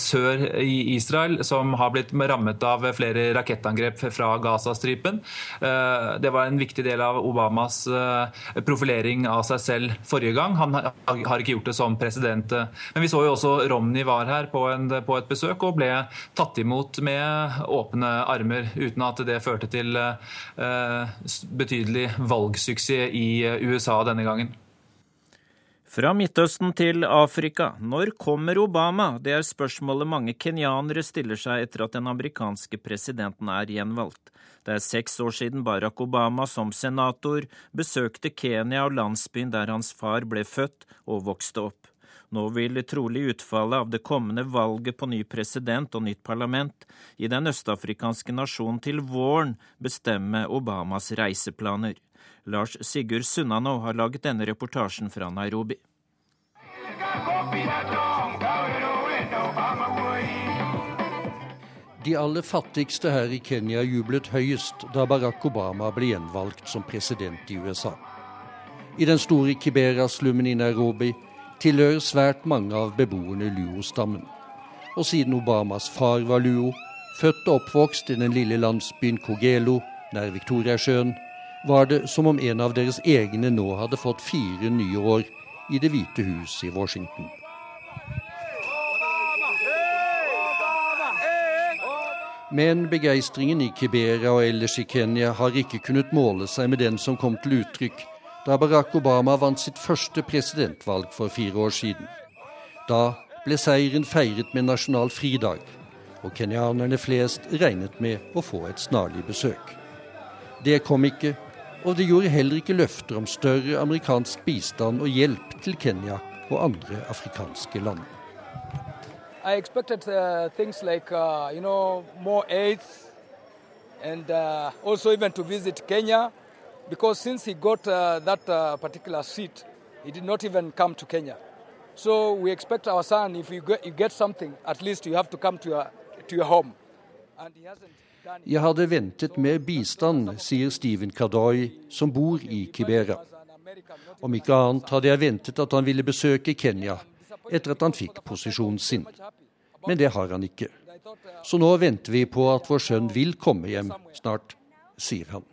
sør i Israel, som har blitt rammet av flere rakettangrep fra Gazastripen. Det var en viktig del av Obamas profilering av seg selv forrige gang. Han har ikke gjort det som president. Men vi så jo også Romney var her på, en, på et besøk og ble tatt imot med åpne armer, uten at det førte til eh, betydelig valgsuksess i USA denne gangen. Fra Midtøsten til Afrika. Når kommer Obama? Det er spørsmålet mange kenyanere stiller seg etter at den amerikanske presidenten er gjenvalgt. Det er seks år siden Barack Obama som senator besøkte Kenya og landsbyen der hans far ble født og vokste opp. Nå vil trolig utfallet av det kommende valget på ny president og nytt parlament i den østafrikanske nasjonen til våren bestemme Obamas reiseplaner. Lars Sigurd Sunnanå har laget denne reportasjen fra Nairobi. De aller fattigste her i Kenya jublet høyest da Barack Obama ble gjenvalgt som president i USA. I den store Kibera-slummen i Nairobi tilhører svært mange av beboerne Luo-stammen. Og siden Obamas far var Luo, født og oppvokst i den lille landsbyen Kogelo nær Viktoriasjøen, var det som om en av deres egne nå hadde fått fire nye år i Det hvite hus i Washington. Men begeistringen i Kibera og ellers i Kenya har ikke kunnet måle seg med den som kom til uttrykk da Barack Obama vant sitt første presidentvalg for fire år siden. Da ble seieren feiret med nasjonal fridag, og kenyanerne flest regnet med å få et snarlig besøk. Det kom ikke, og det gjorde heller ikke løfter om større amerikansk bistand og hjelp til Kenya og andre afrikanske land. I expected uh, things like, uh, you know, more aids and uh, also even to visit Kenya because since he got uh, that uh, particular seat, he did not even come to Kenya. So we expect our son, if you get, you get something, at least you have to come to your, to your home. And he hasn't Jeg hadde ventet mer bistand, sier Steven Kadoy, som bor i Kibera. Om ikke annet hadde jeg ventet at han ville besøke Kenya etter at han fikk posisjonen sin. Men det har han ikke. Så nå venter vi på at vår sønn vil komme hjem snart, sier han.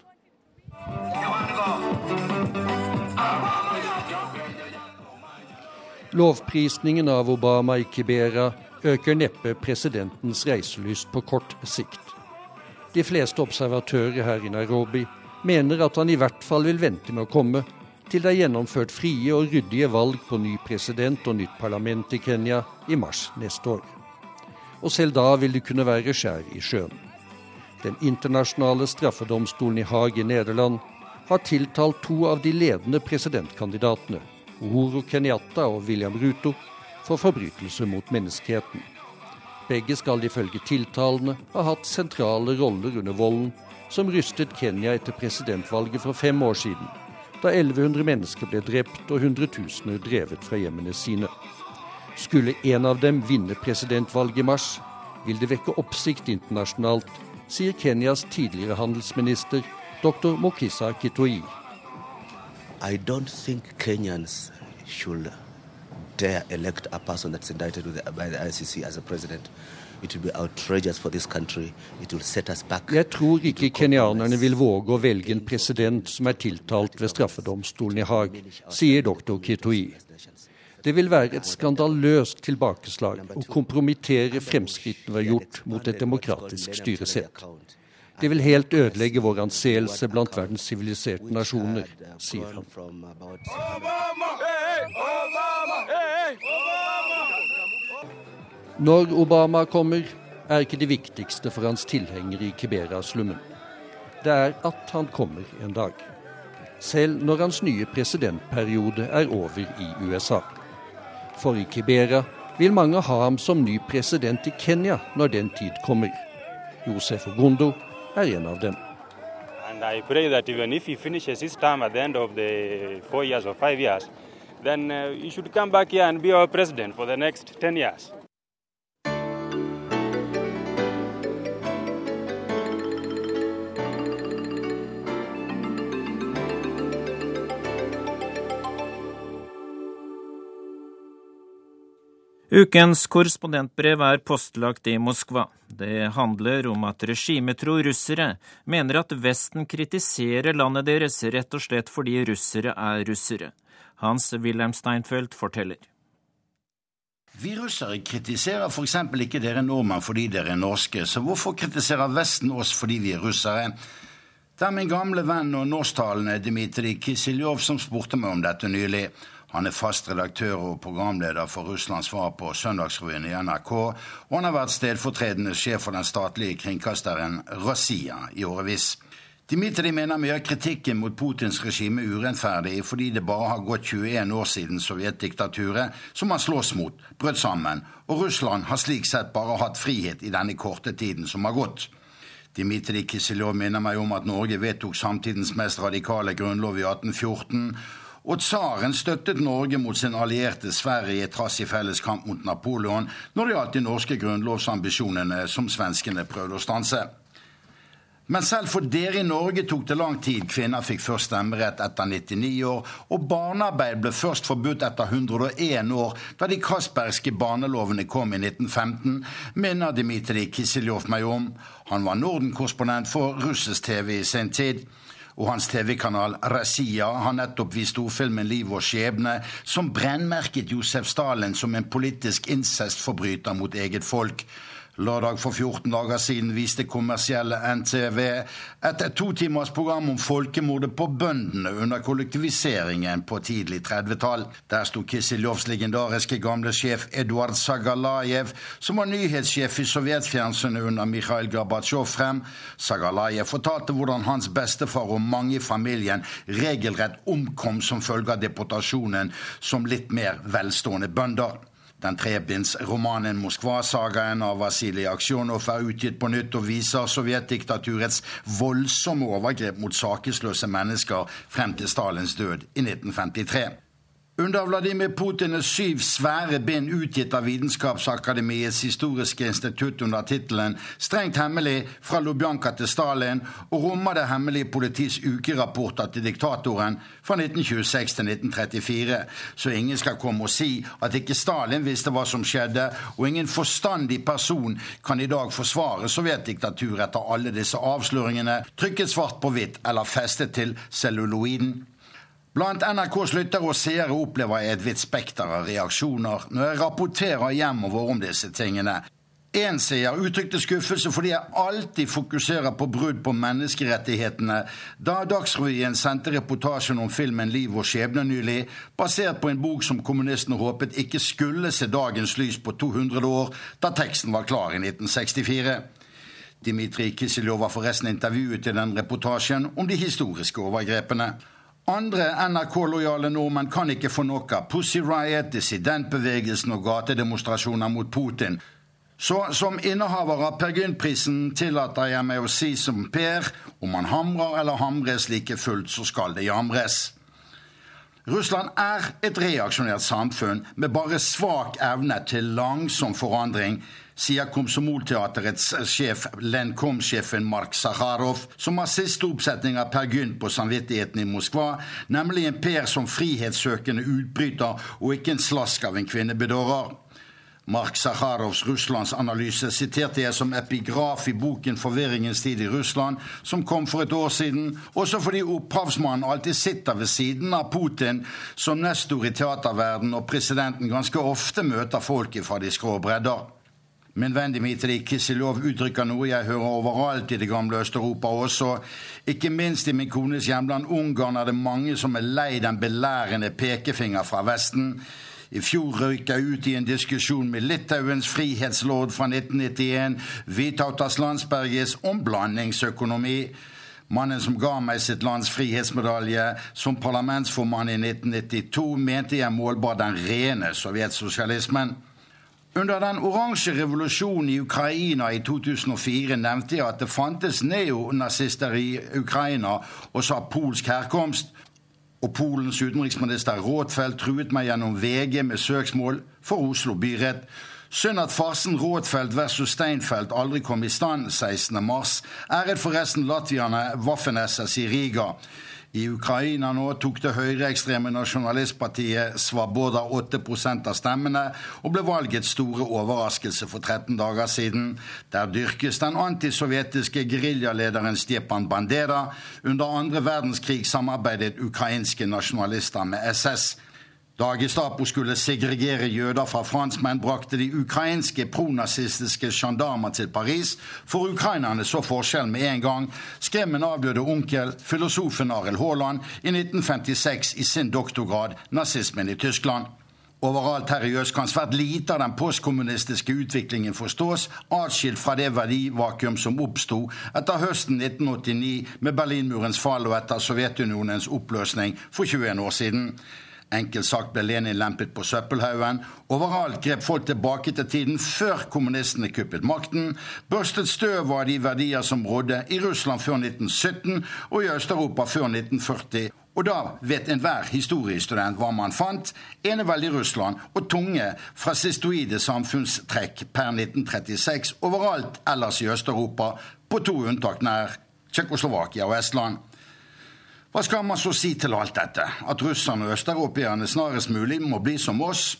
Lovprisningen av Obama i Kibera øker neppe presidentens reiselyst på kort sikt. De fleste observatører her i Nairobi mener at han i hvert fall vil vente med å komme til det er gjennomført frie og ryddige valg på ny president og nytt parlament i Kenya i mars neste år. Og selv da vil det kunne være skjær i sjøen. Den internasjonale straffedomstolen i Haag i Nederland har tiltalt to av de ledende presidentkandidatene, Uhuru Kenyatta og William Ruto, for forbrytelser mot menneskeheten. Begge skal ifølge tiltalene ha hatt sentrale roller under volden som rystet Kenya etter presidentvalget for fem år siden da 1100 mennesker ble drept og hundretusener drevet fra hjemmene sine. Skulle en av dem vinne presidentvalget i mars, vil det vekke oppsikt internasjonalt, sier Kenyas tidligere handelsminister dr. Mokisa Kitoi. I don't think Kenyans should dare elect a person that's indicted by the ICC as a president. Jeg tror ikke kenyanerne vil våge å velge en president som er tiltalt ved straffedomstolen i Haag, sier doktor Kitoi. Det vil være et skandaløst tilbakeslag å kompromittere fremskrittene vi har gjort mot et demokratisk styresett. Det vil helt ødelegge vår anseelse blant verdens siviliserte nasjoner, sier han. Obama! Hey, Obama! Hey, Obama! Når Obama kommer, er ikke det viktigste for hans tilhengere i Kibera-slummen. Det er at han kommer en dag. Selv når hans nye presidentperiode er over i USA. For i Kibera vil mange ha ham som ny president i Kenya når den tid kommer. Josef Ogundo er en av dem. Years, then uh, you should come back here and be our president for the next 10 years. Ukens korrespondentbrev er postlagt i Moskva. Det handler om at regimetro russere mener at Vesten kritiserer landet deres rett og slett fordi russere er russere. Hans-Wilhelm Steinfeld forteller. Vi russere kritiserer f.eks. ikke dere nordmenn fordi dere er norske, så hvorfor kritiserer Vesten oss fordi vi er russere? Det er min gamle venn og norsktalende Dmitrij Kisiljov som spurte meg om dette nylig. Han er fast redaktør og programleder for Russlands svar på Søndagsrevyen i NRK, og han har vært stedfortredende sjef for den statlige kringkasteren Russia i årevis. Dmitrij mener mye av kritikken mot Putins regime urettferdig fordi det bare har gått 21 år siden sovjetdiktaturet, som han slåss mot, brøt sammen, og Russland har slik sett bare hatt frihet i denne korte tiden som har gått. Dmitrij Kisilov minner meg om at Norge vedtok samtidens mest radikale grunnlov i 1814, og tsaren støttet Norge mot sin allierte Sverige trass i felles kamp mot Napoleon når det gjaldt de norske grunnlovsambisjonene som svenskene prøvde å stanse. Men selv for dere i Norge tok det lang tid. Kvinner fikk først stemmerett etter 99 år, og barnearbeid ble først forbudt etter 101 år, da de Castbergske barnelovene kom i 1915, minner Dmitrij Kisiljov meg om. Han var Norden-korrespondent for russisk TV i sin tid og hans TV-kanal Razia har nettopp vist storfilmen Liv og skjebne, som brennmerket Josef Stalin som en politisk incestforbryter mot eget folk. Lørdag for 14 dager siden viste kommersielle NTV et totimers program om folkemordet på bøndene under kollektiviseringen på tidlig 30-tall. Der sto Kisiljovs legendariske gamle sjef Eduard Sagalajev, som var nyhetssjef i sovjetfjernsynet under Mikhail Gorbatsjov, frem. Sagalajev fortalte hvordan hans bestefar og mange i familien regelrett omkom som følge av deportasjonen som litt mer velstående bønder. Den trebindsromanen Moskva-sagaen av Vasilij Aksjonov er utgitt på nytt og viser sovjetdiktaturets voldsomme overgrep mot sakesløse mennesker frem til Stalins død i 1953. Under Vladimir Putin er syv svære bind utgitt av Vitenskapsakademiets historiske institutt under tittelen 'Strengt hemmelig fra Lubjanka til Stalin' og rommer det hemmelige politis ukerapporter til diktatoren fra 1926 til 1934, så ingen skal komme og si at ikke Stalin visste hva som skjedde, og ingen forstandig person kan i dag forsvare sovjetdiktaturet etter alle disse avsløringene, trykket svart på hvitt eller festet til celluloiden. Blant NRKs lyttere og seere opplever jeg et vidt spekter av reaksjoner når jeg rapporterer hjemover om disse tingene. Én seer uttrykte skuffelse fordi jeg alltid fokuserer på brudd på menneskerettighetene da Dagsrevyen sendte reportasjen om filmen Liv og skjebne nylig, basert på en bok som kommunistene håpet ikke skulle se dagens lys på 200 år, da teksten var klar i 1964. Dmitrij Kisiljov var forresten intervjuet i den reportasjen om de historiske overgrepene. Andre NRK-lojale nordmenn kan ikke få noe. Pussy Riot, dissidentbevegelsen og gatedemonstrasjoner mot Putin. Så som innehaver av Per Gynt-prisen tillater jeg meg å si som Per om man hamrer eller hamres like fullt, så skal det jamres. Russland er et reaksjonert samfunn med bare svak evne til langsom forandring, sier Komsomolteaterets sjef Lenkom-sjefen Mark Sakharov, som har siste oppsetning av Per Gynt på samvittigheten i Moskva, nemlig en Per som frihetssøkende utbryter og ikke en slask av en kvinnebedårer. Mark Sakharovs russlandsanalyse siterte jeg som epigraf i boken 'Forvirringens tid i Russland', som kom for et år siden, også fordi opphavsmannen alltid sitter ved siden av Putin som nestor i teaterverden, og presidenten ganske ofte møter folket fra de skrå bredder. Min venn Dmitrij Kisilov uttrykker noe jeg hører overalt i det gamle Øst-Europa også. Ikke minst i min kones hjemland Ungarn er det mange som er lei den belærende pekefinger fra Vesten. I fjor røyk jeg ut i en diskusjon med Litauens frihetslord fra 1991, Vitautas Landsbergis, om blandingsøkonomi. Mannen som ga meg sitt lands frihetsmedalje som parlamentsformann i 1992, mente jeg målbar den rene sovjetsosialismen. Under den oransje revolusjonen i Ukraina i 2004 nevnte jeg at det fantes neonazister i Ukraina, og sa polsk herkomst. Og Polens utenriksminister Rådfeldt truet meg gjennom VG med søksmål for Oslo byrett. Synd at farsen Rådfeldt versus Steinfeld aldri kom i stand 16.3. Æret forresten latvierne Waffen-SS i Riga. I Ukraina nå tok det høyreekstreme nasjonalistpartiet Svaboda 8 av stemmene, og ble valgets store overraskelse for 13 dager siden. Der dyrkes den antisovjetiske geriljalederen Stjepan Bandera. Under andre verdenskrig samarbeidet ukrainske nasjonalister med SS. Da Gestapo skulle segregere jøder fra franskmenn, brakte de ukrainske pronazistiske gendarmer til Paris, for ukrainerne så forskjell med en gang, skrev min avdøde onkel, filosofen Arild Haaland, i 1956 i sin doktorgrad 'Nazismen i Tyskland'. Overalt her i øst kan svært lite av den postkommunistiske utviklingen forstås, atskilt fra det verdivakuum som oppsto etter høsten 1989 med Berlinmurens fall og etter Sovjetunionens oppløsning for 21 år siden. Enkelt sagt ble Lenin lempet på søppelhaugen. Overalt grep folk tilbake til tiden før kommunistene kuppet makten, børstet støv av de verdier som rådde i Russland før 1917 og i Øst-Europa før 1940. Og da vet enhver historiestudent hva man fant. Eneveldig Russland og tunge frasistoide samfunnstrekk per 1936 overalt ellers i Øst-Europa, på to unntak nær Tsjekkoslovakia og Estland. Hva skal man så si til alt dette? At russerne og østeuropeerne snarest mulig må bli som oss?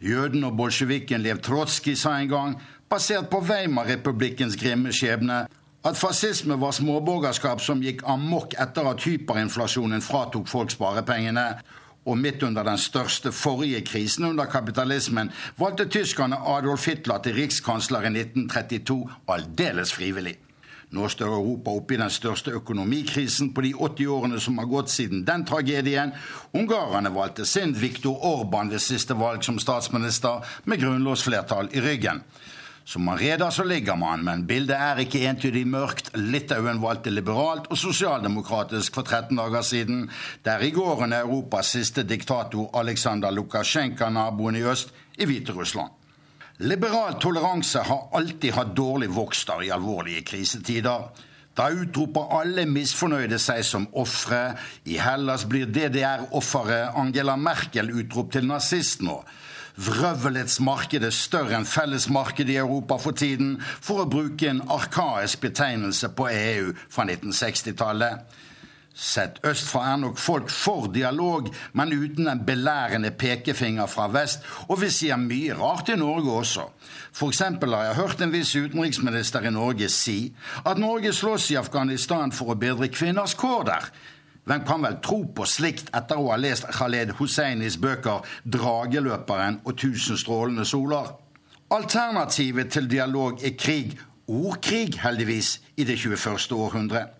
Jøden og bolsjeviken Lev Trotskij sa en gang, basert på Weimar-republikkens grimme skjebne, at fascisme var småborgerskap som gikk amok etter at hyperinflasjonen fratok folk sparepengene. Og midt under den største forrige krisen under kapitalismen valgte tyskerne Adolf Hitler til rikskansler i 1932 aldeles frivillig. Nå står Europa oppe i den største økonomikrisen på de 80 årene som har gått siden den tragedien. Ungarerne valgte sin Viktor Orban ved siste valg som statsminister, med grunnlovsflertall i ryggen. Som man reder, så ligger man, men bildet er ikke entydig mørkt. Litauen valgte liberalt og sosialdemokratisk for 13 dager siden. Der i gården er Europas siste diktator Aleksandr Lukasjenko naboen i øst, i Hviterussland. Liberal toleranse har alltid hatt dårlig vokster i alvorlige krisetider. Da utroper alle misfornøyde seg som ofre. I Hellas blir DDR-offeret Angela Merkel utropt til nazist nå. Vrøvelets marked er større enn fellesmarkedet i Europa for tiden, for å bruke en arkaisk betegnelse på EU fra 1960-tallet. Sett østfra er nok folk for dialog, men uten en belærende pekefinger fra vest. Og vi sier mye rart i Norge også. For eksempel har jeg hørt en viss utenriksminister i Norge si at Norge slåss i Afghanistan for å bedre kvinners kår der. Hvem kan vel tro på slikt etter å ha lest Khaled Husseinis bøker 'Drageløperen' og 'Tusen strålende soler'? Alternativet til dialog er krig, ordkrig heldigvis, i det 21. århundre.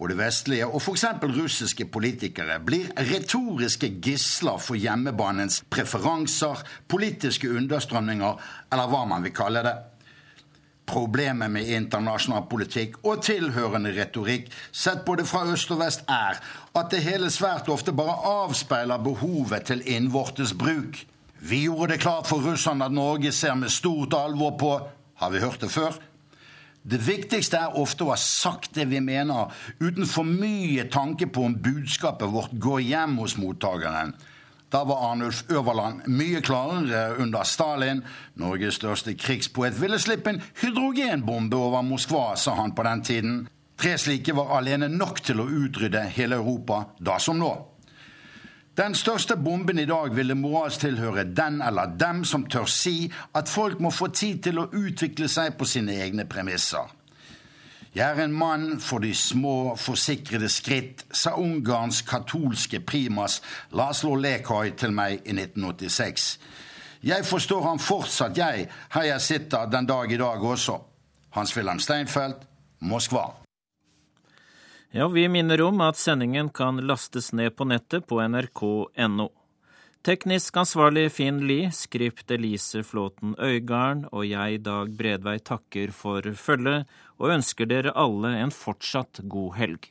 Både vestlige og f.eks. russiske politikere blir retoriske gisler for hjemmebanens preferanser, politiske understrømninger, eller hva man vil kalle det. Problemet med internasjonal politikk og tilhørende retorikk, sett både fra øst og vest, er at det hele svært ofte bare avspeiler behovet til innvortes bruk. Vi gjorde det klart for russerne at Norge ser med stort alvor på Har vi hørt det før? Det viktigste er ofte å ha sagt det vi mener, uten for mye tanke på om budskapet vårt går hjem hos mottakeren. Da var Arnulf Øverland mye klarere under Stalin. Norges største krigspoet ville slippe en hydrogenbombe over Moskva, sa han på den tiden. Tre slike var alene nok til å utrydde hele Europa, da som nå. Den største bomben i dag ville moralsk tilhøre den eller dem som tør si at folk må få tid til å utvikle seg på sine egne premisser. Jeg er en mann for de små, forsikrede skritt, sa Ungarns katolske primas Laslo Lekhoi til meg i 1986. Jeg forstår ham fortsatt, jeg, her jeg sitter den dag i dag også. Hans-Wilhelm Steinfeld, Moskva. Ja, vi minner om at sendingen kan lastes ned på nettet på nrk.no. Teknisk ansvarlig Finn Lie, skript Elise Flåten Øygarden og jeg, Dag Bredvei, takker for følget og ønsker dere alle en fortsatt god helg.